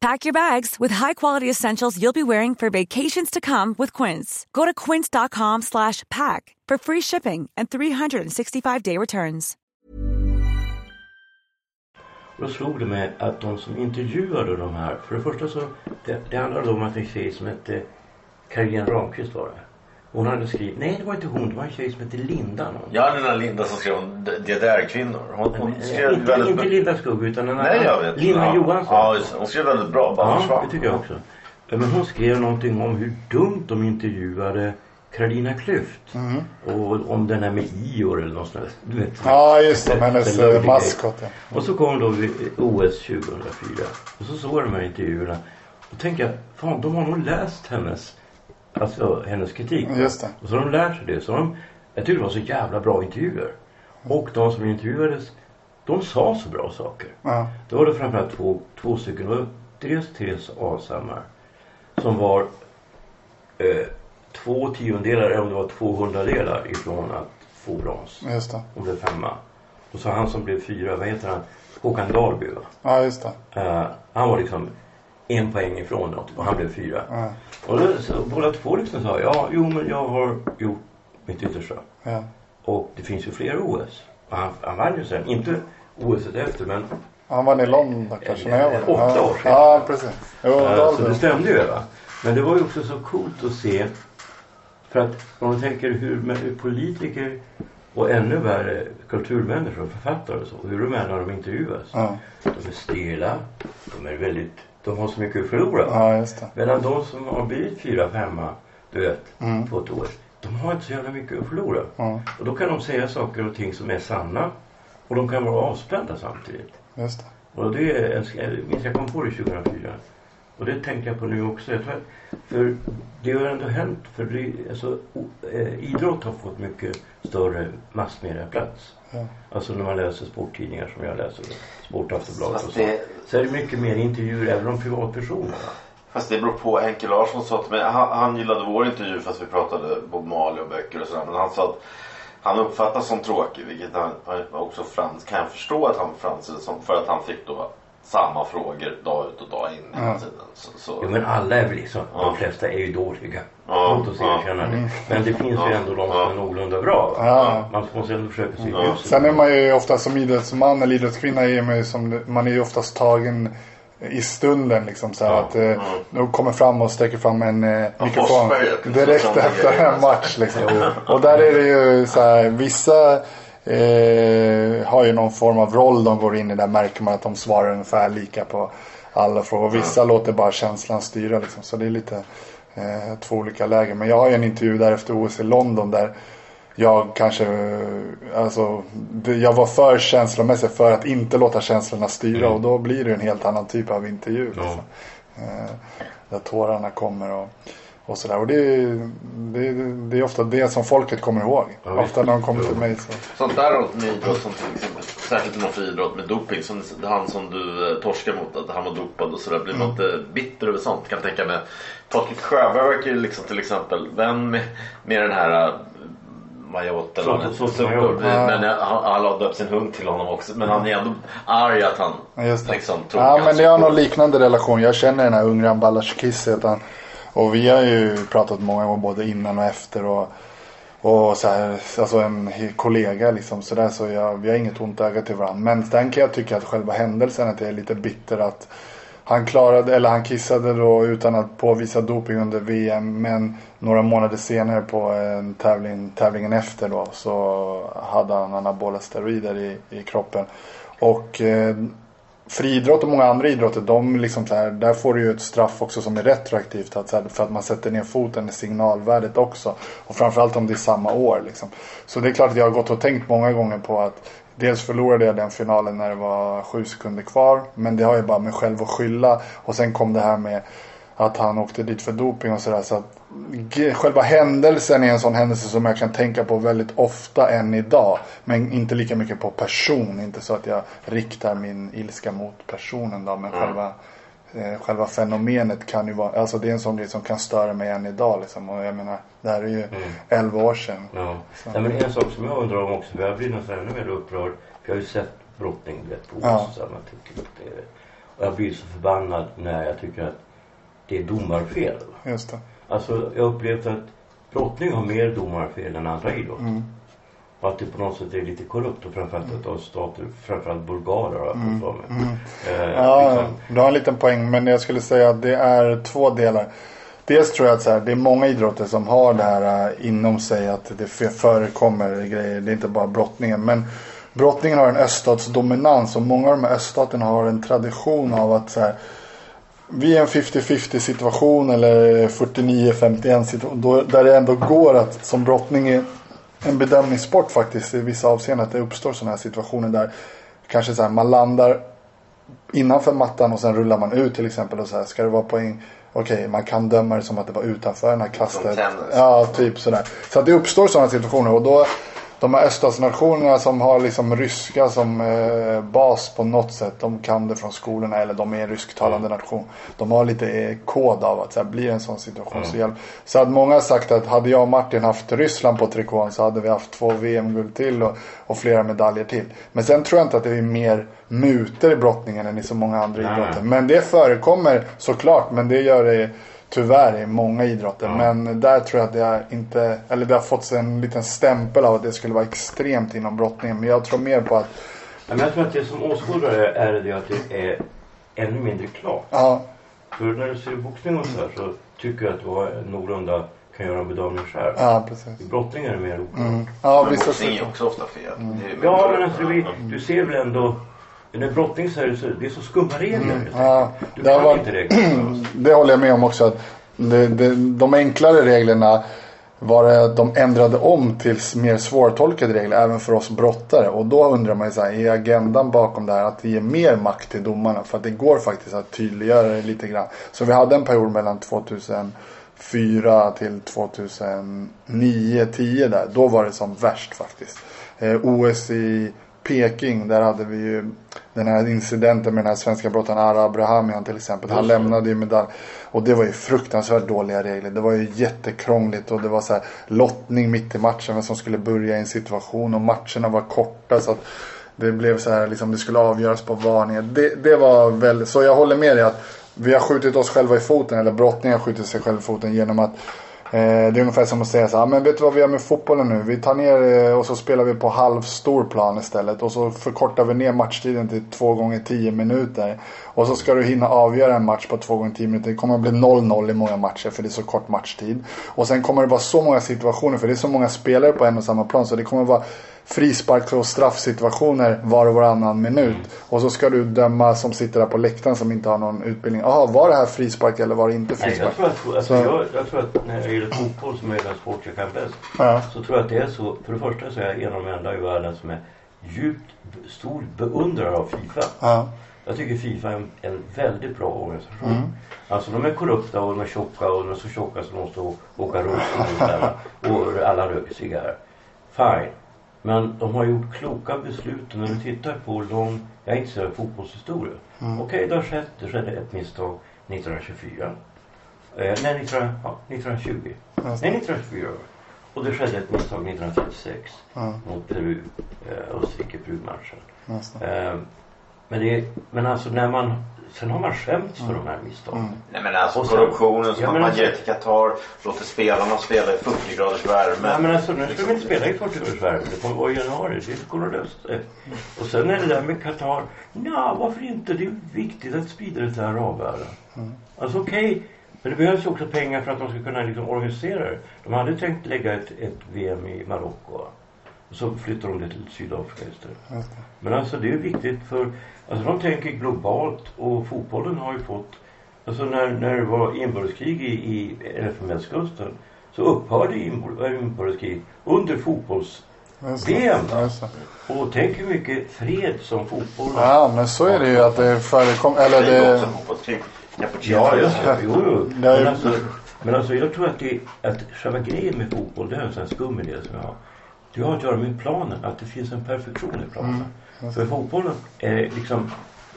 Pack your bags with high-quality essentials you'll be wearing for vacations to come with Quince. Go to quince.com slash pack for free shipping and 365-day returns. Då slog det mig att de som intervjuade de här, för det första så, det, det handlade om att en tjej som hette eh, Carolina Ramqvist var det. Hon hade skrivit, nej det var inte hon, det var en tjej som hette Linda. Någon. Ja, den där Linda som skrev om DDR-kvinnor. Hon, hon Eh, skrev inte, väldigt inte. Linda Skugg utan en Nej, jag vet. Linda ja. Johansson. Ja, hon skrev väldigt bra. Bara Ja, försvann. det tycker jag också. Men hon skrev någonting om hur dumt de intervjuade Carolina Klüft. Och om den här med Ior eller något sånt där. Du vet. Ja, just det. Den- Hennes den eh, maskot. Och så kom då OS 2004. Och så såg jag de här intervjuerna. Och tänkte jag, fan de har nog läst hennes, alltså hennes kritik. Just det. Och så har de lärt sig det. Så de, jag tyckte det var så jävla bra intervjuer. Och de som intervjuades, de sa så bra saker. Ja. Då var det framförallt två, två stycken. Det var dels Therese Alshammar. Som var eh, två tiondelar, eller om det var två hundradelar ifrån att få brons. Just det. Och blev femma. Och så han som blev fyra, vad heter han? Håkan Dahlby va? Ja, just det. Eh, han var liksom en poäng ifrån något och han blev fyra. Ja. Och då, så, båda två liksom sa ja, jo men jag har gjort mitt yttersta. Ja. Och det finns ju fler OS. Han, han vann ju sen, inte OS efter men Han var i London kanske när jag var. Åtta ja. år sedan. Ja, precis. Jo, Eh, Så det stämde ju va. Men det var ju också så coolt att se. För att om man tänker hur, hur politiker och ännu värre kulturmänniskor författare och så. Hur de är när de intervjuas. Ja. De är stela. De är väldigt, de har så mycket att förlora. ja, just det. Medan de som har blivit fyra, femma, du vet, Mm. på ett år. De har inte så jävla mycket att förlora. Ja, Och då kan de säga saker och ting som är sanna. Och de kan vara avspända samtidigt. just det. Och det är, jag minns jag kom på det 2004. Och det tänker jag på nu också. Jag tror att, för det har ändå hänt. För det, alltså, eh, idrott har fått mycket större massmediaplats. Ja. Alltså när man läser sporttidningar som jag läser. Sport Aftonbladet och så. det, Så är det mycket mer intervjuer även om privatpersoner. fast det beror på. Henke Larsson sa till mig. Han, han gillade vår intervju fast vi pratade Bob Marley och böcker och sådär. Men han sa att han uppfattas som tråkig. Vilket han, han också frans, kan jag förstå att han framställde som. För att han fick då samma frågor dag ut och dag in hela tiden. Så, så. Jo men alla är väl liksom, Ja. de flesta är ju dåliga. Ja, Låt oss ja. erkänna det. Men det finns ju Ja, ändå de ja. som är någorlunda bra. Ja. Man måste ändå försöka se Ja. ljuset. Sen är man ju ofta som idrottsman eller idrottskvinna är man ju som, man är ju oftast tagen i stunden liksom så Ja, att eh, ja. de kommer fram och sträcker fram en eh, mikrofon direkt efter en match liksom. Och där är det ju så här vissa eh, har ju någon form av roll de går in i där märker man att de svarar ungefär lika på alla frågor. Vissa låter bara känslan styra liksom. Så det är lite eh, två olika lägen. Men jag har ju en intervju där efter OS i London där jag kanske, eh, alltså, jag var för känslomässig för att inte låta känslorna styra och då blir det en helt annan typ av intervju. Ja. Liksom. Eh, där tårarna kommer och, och sådär. Och det, är- det, är- det är ofta det som folket kommer ihåg. Ja, ofta när de kommer till mig så. Sånt där med idrott som till exempel, särskilt inom friidrott med doping. Som han som du eh, torskar mot, att han var dopad och sådär. Blir man inte bitter över sånt? Kan jag tänka mig. Patrik Sjöberg verkar ju liksom till exempel vän med, med den här uh, Majot eller. Men eh, han, han har döpt sin hund till honom också. Men han är ändå arg att han Ja, Just det. liksom tror Ja men det har någon liknande relation. Jag känner den här Ungran Balashkis heter han. Och vi har ju pratat många gånger både innan och efter. Och, och så här, alltså en kollega liksom sådär. Så jag, vi har inget ont öga till varandra. Men sen kan jag tycka att själva händelsen att jag är lite bitter att han klarade, eller han kissade då utan att påvisa doping under VM. Men några månader senare på en tävling, tävlingen efter då så hade han anabola steroider i, i kroppen. Och eh, friidrott och många andra idrotter, de liksom så här, där får du ju ett straff också som är retroaktivt. Att, så här, för att man sätter ner foten i signalvärdet också. Och framförallt om det är samma år. Liksom. Så det är klart att jag har gått och tänkt många gånger på att Dels förlorade jag den finalen när det var sju sekunder kvar. Men det har jag bara mig själv att skylla. Och sen kom det här med att han åkte dit för doping och sådär. Så att själva händelsen är en sån händelse som jag kan tänka på väldigt ofta än idag. Men inte lika mycket på person. Inte så att jag riktar min ilska mot personen då. Men själva, eh, själva fenomenet kan ju vara, alltså det är en sån grej som kan störa mig än idag liksom. Och jag menar, det här är ju 11 år sedan. Ja. Nej, men en sak som jag undrar om också, för jag blir nästan ännu mer upprörd. För jag har ju sett brottning vet, på Ja. Här, man tycker det är, Och jag blir så förbannad när jag tycker att det är domarfel. Just det. Alltså jag upplevt att brottning har mer domarfel än andra idrotter. Mm. Och att det på något sätt är lite korrupt och framförallt att av stater, framförallt bulgarer har jag för mig. Eh, Mm. Ja, liksom. du har en liten poäng. Men jag skulle säga att det är två delar. dels tror jag att så här, det är många idrotter som har det här äh, inom sig att det förekommer grejer. Det är inte bara brottningen. Men brottningen har en öststatsdominans och många av de här öststaterna har en tradition av att så här, vid en 50-50 situation eller 49-51 situation då, där det ändå går att som brottning är en bedömningssport faktiskt i vissa avseenden att det uppstår sådana här situationer där kanske så här, man landar innanför mattan och sen rullar man ut till exempel och så här, ska det vara poäng Okej, man kan döma det som att det var utanför den här kastet. Ja, typ sådär. Så att det uppstår sådana situationer och då de här öststatsnationerna som har liksom ryska som eh, bas på något sätt. De kan det från skolorna eller de är en rysktalande nation. De har lite eh, kod av att så här, blir en sån situation så hjälp. Så att många har sagt att hade jag och Martin haft Ryssland på trikån så hade vi haft två VM-guld till och, och flera medaljer till. Men sen tror jag inte att det är mer muter i brottningen än i så många andra idrotter. Men det förekommer såklart. Men det gör det tyvärr i många idrotter. Men där tror jag att det är inte, eller det har fått en liten stämpel av att det skulle vara extremt inom brottningen. Men jag tror mer på att, Ja, men jag tror att det som åskådare är det att det är ännu mindre klart. ja, För när du ser boxning och så här så tycker jag att du har någorlunda kan göra en bedömning själv. ja precis. I brottning är det mer oklart. Mm. Ja, Men boxning är också ofta fel. Det är- Ja men alltså du, du ser väl ändå när brottning så är det så, det är så skumma regler. Mm. Ja. Du det kan varit- inte reglerna. (clears throat) Det håller jag med om också. Att det, det, de enklare reglerna var det de ändrade om till mer svårtolkade regler även för oss brottare. Och då undrar man ju så här, är agendan bakom det här att ge mer makt till domarna? För att det går faktiskt att tydliggöra det lite grann. Så vi hade en period mellan 2004 till 2009-10 där. Då var det som värst faktiskt. Eh, OS i Peking, där hade vi ju den här incidenten med den här svenska brottaren Ara Abrahamian till exempel. Han lämnade ju medalj. Och det var ju fruktansvärt dåliga regler. Det var ju jättekrångligt och det var så här lottning mitt i matchen vem som skulle börja i en situation och matcherna var korta så att det blev så här liksom det skulle avgöras på varningar. Det, det var väl, så jag håller med dig att vi har skjutit oss själva i foten eller brottningen har skjutit sig själv i foten genom att Eh, det är ungefär som att säga så här, ah, men vet du vad vi gör med fotbollen nu? Vi tar ner eh, och så spelar vi på halv stor plan istället. Och så förkortar vi ner matchtiden till två gånger 10 minuter. Och så ska du hinna avgöra en match på två gånger 10 minuter. Det kommer att bli 0-0 i många matcher för det är så kort matchtid. Och sen kommer det vara så många situationer för det är så många spelare på en och samma plan. Så det kommer att vara frisparks och straffsituationer var och varannan minut. Och så ska du döma som sitter där på läktaren som inte har någon utbildning. Jaha, var det här frispark eller var det inte Nej, frispark? jag, tror att, Så- jag, jag tror att när det gäller fotboll som är den sport jag kan bäst. Ja. Så tror jag att det är så. För det första så är jag en av de enda i världen som är djupt stor beundrare av Fifa. Ja. Jag tycker Fifa är en, en väldigt bra organisation. Mm. Alltså de är korrupta och de är tjocka och de är så tjocka så de måste åka rullstol och alla röker cigarr. Fine. Men de har gjort kloka beslut och när du tittar på lång, jag är inte så fotbollshistoria. Mm. Okej, det har skett, det skedde ett misstag 1924. Eh, nej, 19, ja, 1920. Nej, 1924 var det. Och det skedde ett misstag 1936 Ja. mot Peru, eh, Österrike-Peru-matchen. Det. Eh, men, det, men alltså när man, sen har man skämts för de här misstagen. Nej men alltså sen- korruptionen som Ja, man alltså- ger till Qatar, låter spelarna spela i 40 graders värme. Nej men alltså nu ska vi inte spela i 40 graders värme. Det kommer vara i januari. Det kommer att lösa sig. Och sen är det där med Qatar. Ja, varför inte? Det är viktigt att sprida det till arabvärlden. Alltså okej. Men det behövs också pengar för att de ska kunna liksom organisera det. De hade tänkt lägga ett, ett VM i Marocko. Och så flyttar de det till Sydafrika istället. Men alltså det är viktigt för, alltså de tänker globalt och fotbollen har ju fått, alltså när, när det var inbördeskrig i, i Elfenbenskusten så upphörde inbör- inbördeskrig under just det. Och tänk hur mycket fred som fotbollen Ja, men så är det ju att det förekommer. Eller det det... Ja, just det. Jo, jo. Men alltså, men alltså jag tror att, det, att själva grejen med fotboll, det är en sån här skum idé som jag har. Det har att göra med planen, att det finns en perfektion i planen. För fotbollen är liksom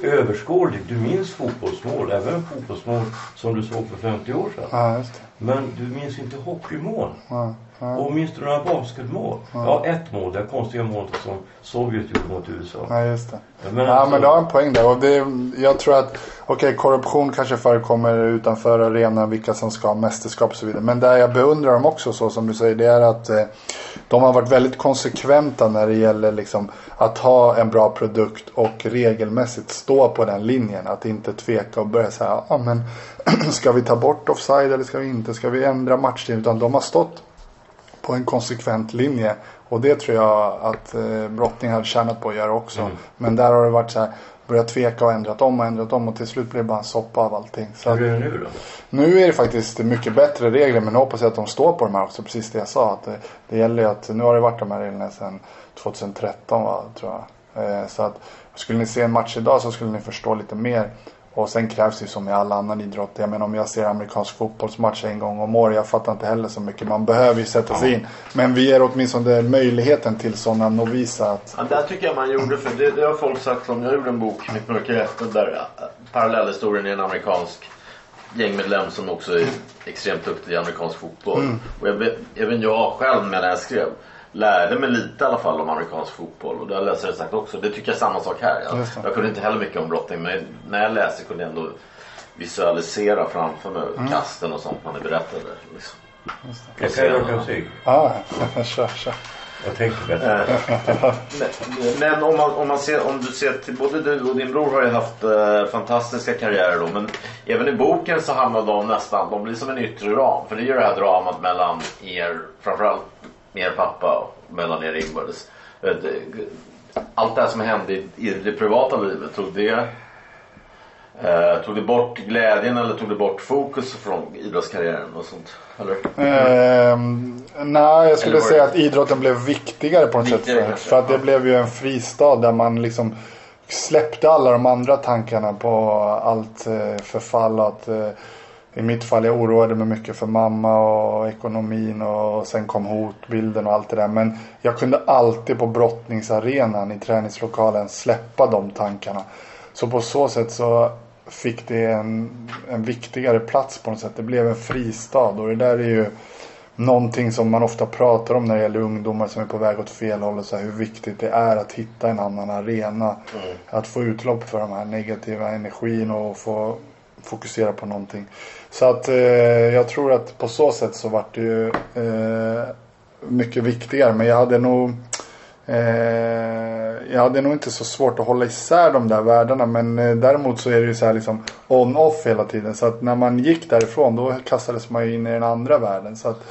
överskådlig. Du minns fotbollsmål, även fotbollsmål som du såg för 50 år sedan. Ja. Men du minns inte hockeymål. Ja. Och minns du några basketmål? Ja. ett mål. Det konstiga målet som Sovjet gjorde mot USA. Ja, just det. Men ja, alltså- men du har en poäng där. Och det, jag tror att, okej, korruption kanske förekommer utanför arenan, vilka som ska ha mästerskap och så vidare. Men där jag beundrar dem också, så som du säger, det är att eh, de har varit väldigt konsekventa när det gäller liksom, att ha en bra produkt och regelmässigt stå på den linjen. Att inte tveka och börja säga, ja men (clears throat) ska vi ta bort offside eller ska vi inte? Ska vi ändra matchtid? Utan de har stått på en konsekvent linje. Och det tror jag att eh, brottning hade tjänat på att göra också. Men där har det varit så här, börjat tveka och ändrat om och ändrat om och till slut blev det bara en soppa av allting. Så Hur är det nu då? nu är det faktiskt mycket bättre regler men jag hoppas att de står på de här också. Precis det jag sa. Att det, det gäller ju att nu har det varit de här reglerna sedan 2013 va, tror jag. Eh, så att skulle ni se en match idag så skulle ni förstå lite mer. Och sen krävs det ju som i all annan idrott. Jag menar om jag ser amerikansk fotbollsmatch en gång om året. Jag fattar inte heller så mycket. Man behöver ju sätta sig in. Men vi ger åtminstone möjligheten till sådana novisa att Ja, där tycker jag man gjorde, för det, det har folk sagt om. Jag gjorde en bok, Mitt mörka hjärta, där parallellhistorien i en amerikansk gängmedlem som också är extremt duktig i amerikansk fotboll. Och jag, även jag själv när jag skrev lärde mig lite i alla fall om amerikansk fotboll. Och det har läsare sagt också. Det tycker jag är samma sak här. Jag, jag kunde inte heller mycket om brottning men när jag läste kunde jag ändå visualisera framför mig kasten och sånt man är berättade. Liksom. Jag kan röka musik. Ja, kör, kör. Jag tänker bättre. Men, men om, man, om, man ser, om du ser till både du och din bror har ju haft eh, fantastiska karriärer då. Men även i boken så handlar de nästan, de blir som en yttre ram. För det är ju det här dramat mellan er, framförallt med pappa och mellan er inbördes. Eh, Allt det här som hände i, det privata livet, tog det, eh, tog det bort glädjen eller tog det bort fokus från idrottskarriären och sånt? Eller? Ehm, nej, jag skulle säga att idrotten blev viktigare på något sätt. För, för att det blev ju en fristad där man liksom släppte alla de andra tankarna på allt eh, förfall. Och att, eh, I mitt fall jag oroade mig mycket för mamma och ekonomin och sen kom hotbilden och allt det där. Men jag kunde alltid på brottningsarenan i träningslokalen släppa de tankarna. Så på så sätt så fick det en, en viktigare plats på något sätt. Det blev en fristad och det där är ju någonting som man ofta pratar om när det gäller ungdomar som är på väg åt fel håll. Och så här, hur viktigt det är att hitta en annan arena. Att få utlopp för de här negativa energin och få fokusera på någonting. Så att eh, jag tror att på så sätt så vart det ju eh, mycket viktigare. Men jag hade nog Eh, jag hade nog inte så svårt att hålla isär de där världarna men eh, däremot så är det ju så här liksom on-off hela tiden. Så att när man gick därifrån då kastades man ju in i den andra världen. Så, att,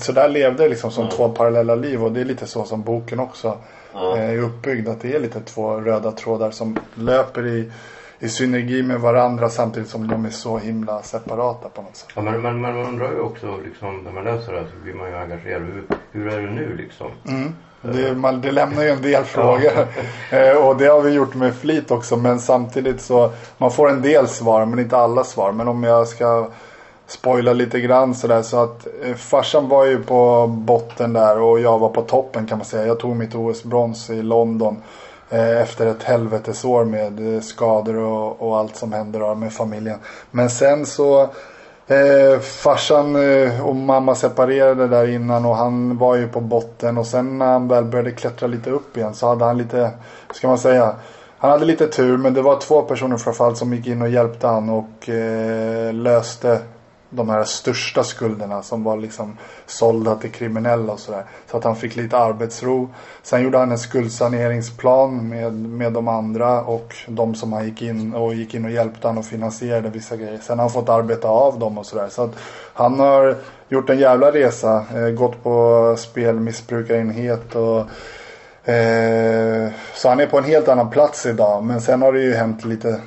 så där levde det liksom som två parallella liv och det är lite så som boken också eh, är uppbyggd. Att det är lite två röda trådar som löper i, i synergi med varandra samtidigt som de är så himla separata på något sätt. Ja, men, men, men man undrar ju också liksom, när man läser det här så blir man ju engagerad. Hur, hur är det nu liksom? Det, man, det lämnar ju en del (laughs) (laughs) frågor. Eh, och det har vi gjort med flit också. Men samtidigt så man får en del svar men inte alla svar. Men om jag ska spoila lite grann sådär. Så att eh, farsan var ju på botten där och jag var på toppen kan man säga. Jag tog mitt OS-brons i London. Eh, efter ett helvetesår med eh, skador och, och allt som händer med familjen. Men sen så Eh, farsan eh, och mamma separerade där innan och han var ju på botten och sen när han väl började klättra lite upp igen så hade han lite, ska man säga, han hade lite tur men det var två personer framförallt som gick in och hjälpte han och eh, löste de här största skulderna som var liksom sålda till kriminella och sådär. Så att han fick lite arbetsro. Sen gjorde han en skuldsaneringsplan med, med de andra och de som han gick in och gick in och hjälpte han och finansierade vissa grejer. Sen har han fått arbeta av dem och sådär. Så att han har gjort en jävla resa. Eh, gått på spelmissbrukarenhet och eh, så han är på en helt annan plats idag. Men sen har det ju hänt lite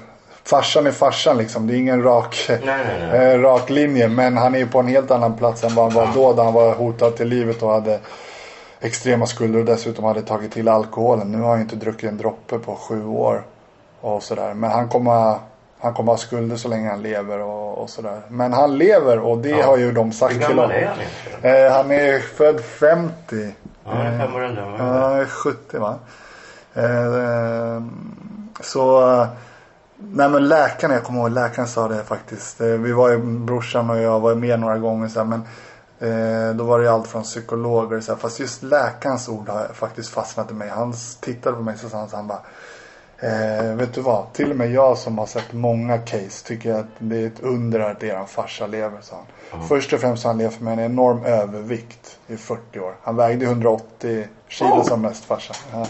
Farsan är farsan liksom. Det är ingen rak, Nej, nej, nej. (laughs) eh, rak linje. Men han är ju på en helt annan plats än vad han var då. Där han var hotad till livet och hade extrema skulder och dessutom hade tagit till alkoholen. Nu har han ju inte druckit en droppe på sju år. Och sådär. Men han kommer, han kommer ha skulder så länge han lever och, och sådär. Men han lever och det har ju de sagt Hur till gammal honom. är han? Eh, han är född 50. Ja, han är fem år äldre än vad Ja, han är 70 va? Eh, så... Nej men läkaren, jag kommer ihåg läkaren sa det faktiskt. Eh, Vi var ju, brorsan och jag var med några gånger så här, men Eh, då var det allt från psykologer så här, Fast just läkarens ord har faktiskt fastnat i mig. Han tittade på mig så sa han, så han bara Eh, vet du vad? Till och med jag som har sett många case tycker att det är ett under att eran farsa lever, sa han. Först och främst har han levt med en enorm övervikt i 40 år. Han vägde 180 kilo som mest farsa. Ja.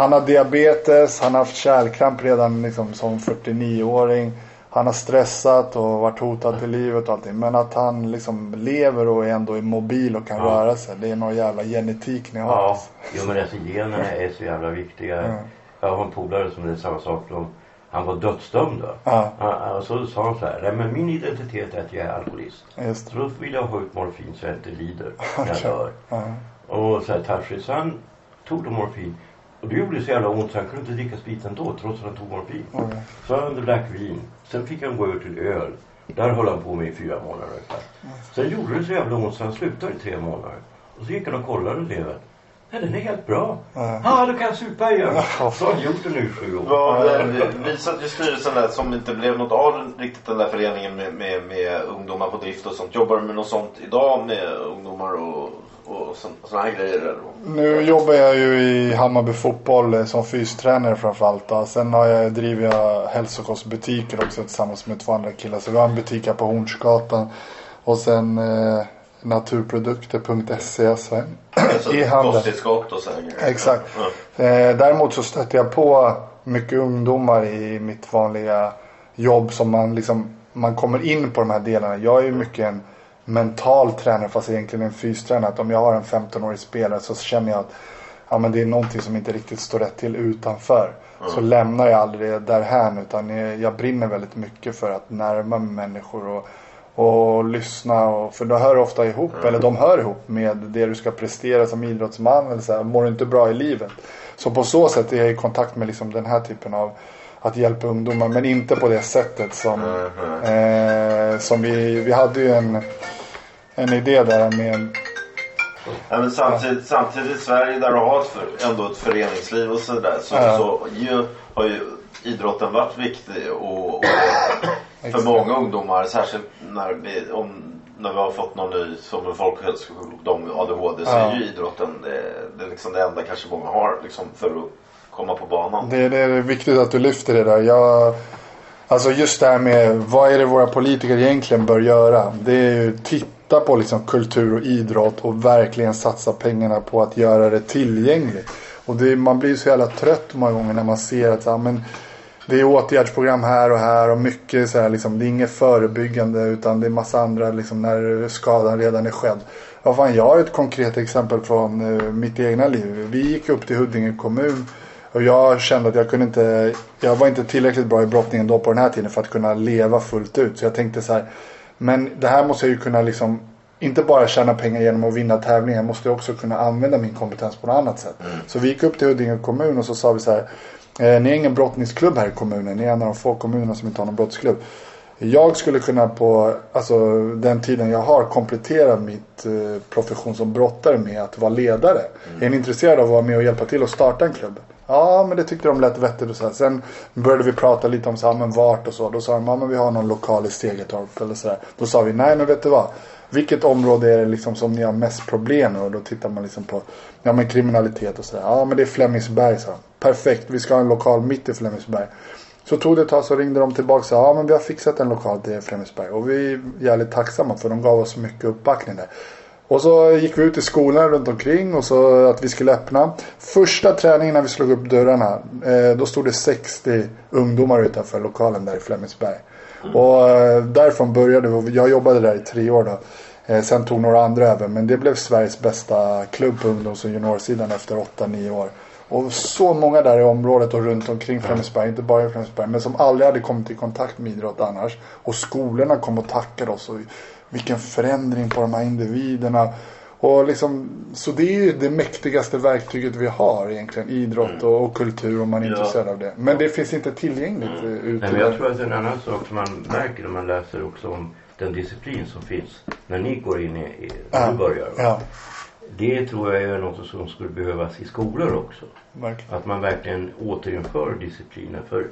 Han har diabetes, han har haft kärlkramp redan liksom, som 49-åring. Han har stressat och varit hotad till livet och allting. Men att han liksom lever och är ändå är mobil och kan röra sig. Det är någon jävla genetik ni har. Ja, alltså. jo men alltså generna är så jävla viktiga. Jag har en polare som det är samma sak han var dödsdömd då. Ja. Han, och så sa han så här, nej men min identitet är att jag är alkoholist. Just. Så då vill jag ha ut morfin så jag inte lider när jag (laughs) dör. Ja. Och så här Tashi, så han tog då morfin. Och det gjorde så jävla ont så han kunde inte dricka sprit ändå trots att han tog morfin. Okej. Så han drack vin. Sen fick han gå över till öl. Där höll han på med i fyra månader ungefär. Sen gjorde det så jävla ont så han slutade i tre månader. Och så gick han och kollade levern. Nej, den är helt bra. Ja, ah, då kan jag supa igen. Så har han gjort det nu i sju år. Vad, eh, vi satt i styrelsen där som inte blev något av riktigt den där föreningen med, med, med ungdomar på drift och sånt. Jobbar du med något sånt idag med ungdomar och, och sådana här grejer? Nu jobbar jag ju i Hammarby fotboll eh, som fystränare framförallt. Sen har jag, driver jag hälsokostbutiker också tillsammans med två andra killar. Så vi har en butik här på Hornsgatan. Och sen eh, naturprodukter.se alltså, i handeln. Kosttillskott och så här grejer. Exakt. Ja. Eh, däremot så stöter jag på mycket ungdomar i mitt vanliga jobb som man liksom man kommer in på de här delarna. Jag är ju mycket en mental tränare fast egentligen en fystränare. Att om jag har en 15-årig spelare så känner jag att ja, men det är någonting som inte riktigt står rätt till utanför. Så lämnar jag aldrig det därhän utan jag, brinner väldigt mycket för att närma mig människor och, och lyssna. Och, för det hör ofta ihop, eller de hör ihop med det du ska prestera som idrottsman. Eller så här, mår du inte bra i livet. Så på så sätt är jag i kontakt med liksom den här typen av att hjälpa ungdomar. Men inte på det sättet som, eh, som vi, vi hade ju en, en idé där med Ja, men samtidigt, samtidigt i Sverige där du har ett för, ändå ett föreningsliv och sådär så, Ja. så ju, har ju idrotten varit viktig och, och för många ungdomar särskilt när vi, om, när vi har fått någon ny som en folkhälsosjukdom ADHD så Ja. är ju idrotten det, det, är liksom det enda kanske många har liksom, för att komma på banan. Det, det är viktigt att du lyfter det där. Jag, alltså just det här med vad är det våra politiker egentligen bör göra. Det är ju titta på liksom kultur och idrott och verkligen satsa pengarna på att göra det tillgängligt. Och det, man blir så jävla trött många gånger när man ser att ja, men, det är åtgärdsprogram här och här och mycket så här, liksom, det är inget förebyggande utan det är massa andra liksom, när skadan redan är skedd. Ja, fan, jag har ett konkret exempel från uh, mitt egna liv. Vi gick upp till Huddinge kommun och jag kände att jag kunde inte, jag var inte tillräckligt bra i brottningen då på den här tiden för att kunna leva fullt ut. Så jag tänkte så här, men det här måste jag ju kunna liksom inte bara tjäna pengar genom att vinna tävlingar. Jag måste också kunna använda min kompetens på något annat sätt. Så vi gick upp till Huddinge kommun och så sa vi så här. Eh, ni är ingen brottningsklubb här i kommunen. Ni är en av de få kommunerna som inte har någon brottsklubb. Jag skulle kunna på alltså, den tiden jag har komplettera mitt eh, profession som brottare med att vara ledare. Är ni intresserade av att vara med och hjälpa till att starta en klubb? Ja, men det tyckte de lät vettigt och så här. Sen började vi prata lite om så här, men vart och så. Då sa de, ja men vi har någon lokal i Stegetorp eller så här. Då sa vi, nej men vet du vad? Vilket område är det liksom som ni har mest problem med? Och då tittar man liksom på ja, men kriminalitet och sådär. Ja men det är Flemingsberg sa de. Perfekt, vi ska ha en lokal mitt i Flemingsberg. Så tog det ett tag så ringde de tillbaka och sa ja men vi har fixat en lokal till Flemingsberg. Och vi är jävligt tacksamma för de gav oss så mycket uppbackning där. Och så gick vi ut i skolorna runt omkring och så att vi skulle öppna. Första träningen när vi slog upp dörrarna. Eh, då stod det 60 ungdomar utanför lokalen där i Flemingsberg. Och eh, därifrån började vi. Jag jobbade där i tre år då. Eh, sen tog några andra över. Men det blev Sveriges bästa klubb på ungdoms och juniorsidan efter 8-9 år. Och så många där i området och runt omkring Flemingsberg, inte bara i Flemingsberg, men som aldrig hade kommit i kontakt med idrott annars. Och skolorna kom och tackade oss. Och vilken förändring på de här individerna. Och liksom, så det är ju det mäktigaste verktyget vi har egentligen. Idrott och, och kultur om man är Ja. intresserad av det. Men det finns inte tillgängligt eh, ute. Nej, men jag tror att en annan sak som man märker när man läser också om den disciplin som finns när ni går in i, i Ja. börjar. Ja, Det tror jag är något som skulle behövas i skolor också. verkligen. Att man verkligen återinför disciplinen. För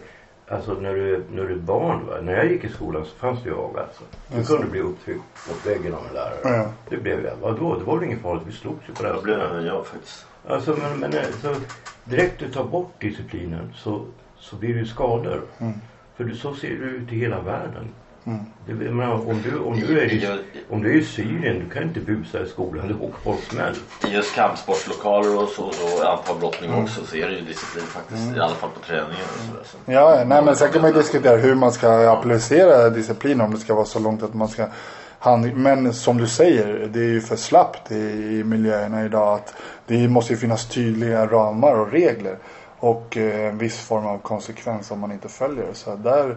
Alltså när du, när du är barn va. När jag gick i skolan så fanns det jag alltså. Du kunde bli upptryckt mot väggen av en lärare. Ja. Det blev jag. Vadå? Det var väl inget farligt. Vi slogs ju på det här Det blev även jag faktiskt. Alltså men, men alltså, direkt du tar bort disciplinen så, så blir det ju skador. För du, så ser det ut i hela världen. Jag menar, om, du, om, du är i, om du är i Syrien, du kan inte busa i skolan. Du åker på smäll. I just kampsportslokaler och så, och antal brottning också så är det ju disciplin faktiskt. I alla fall på träningen och sådär. Så. Ja, nej men sen kan man ju diskutera hur man ska applicera disciplin om det ska vara så långt att man ska hand... Men som du säger, det är ju för slappt i, i miljöerna idag att det måste ju finnas tydliga ramar och regler och eh, en viss form av konsekvens om man inte följer det. Så där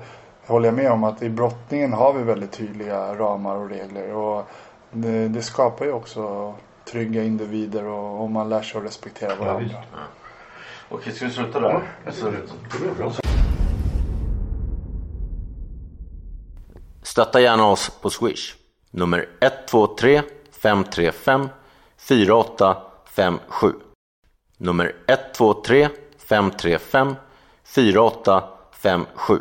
håller jag med om att i brottningen har vi väldigt tydliga ramar och regler och det, det skapar ju också trygga individer och, och man lär sig att respektera Ja, varandra. visst. Okej, ska vi sluta där? Stötta gärna oss på Swish. Nummer 123 535 4857. Nummer 123 535 4857.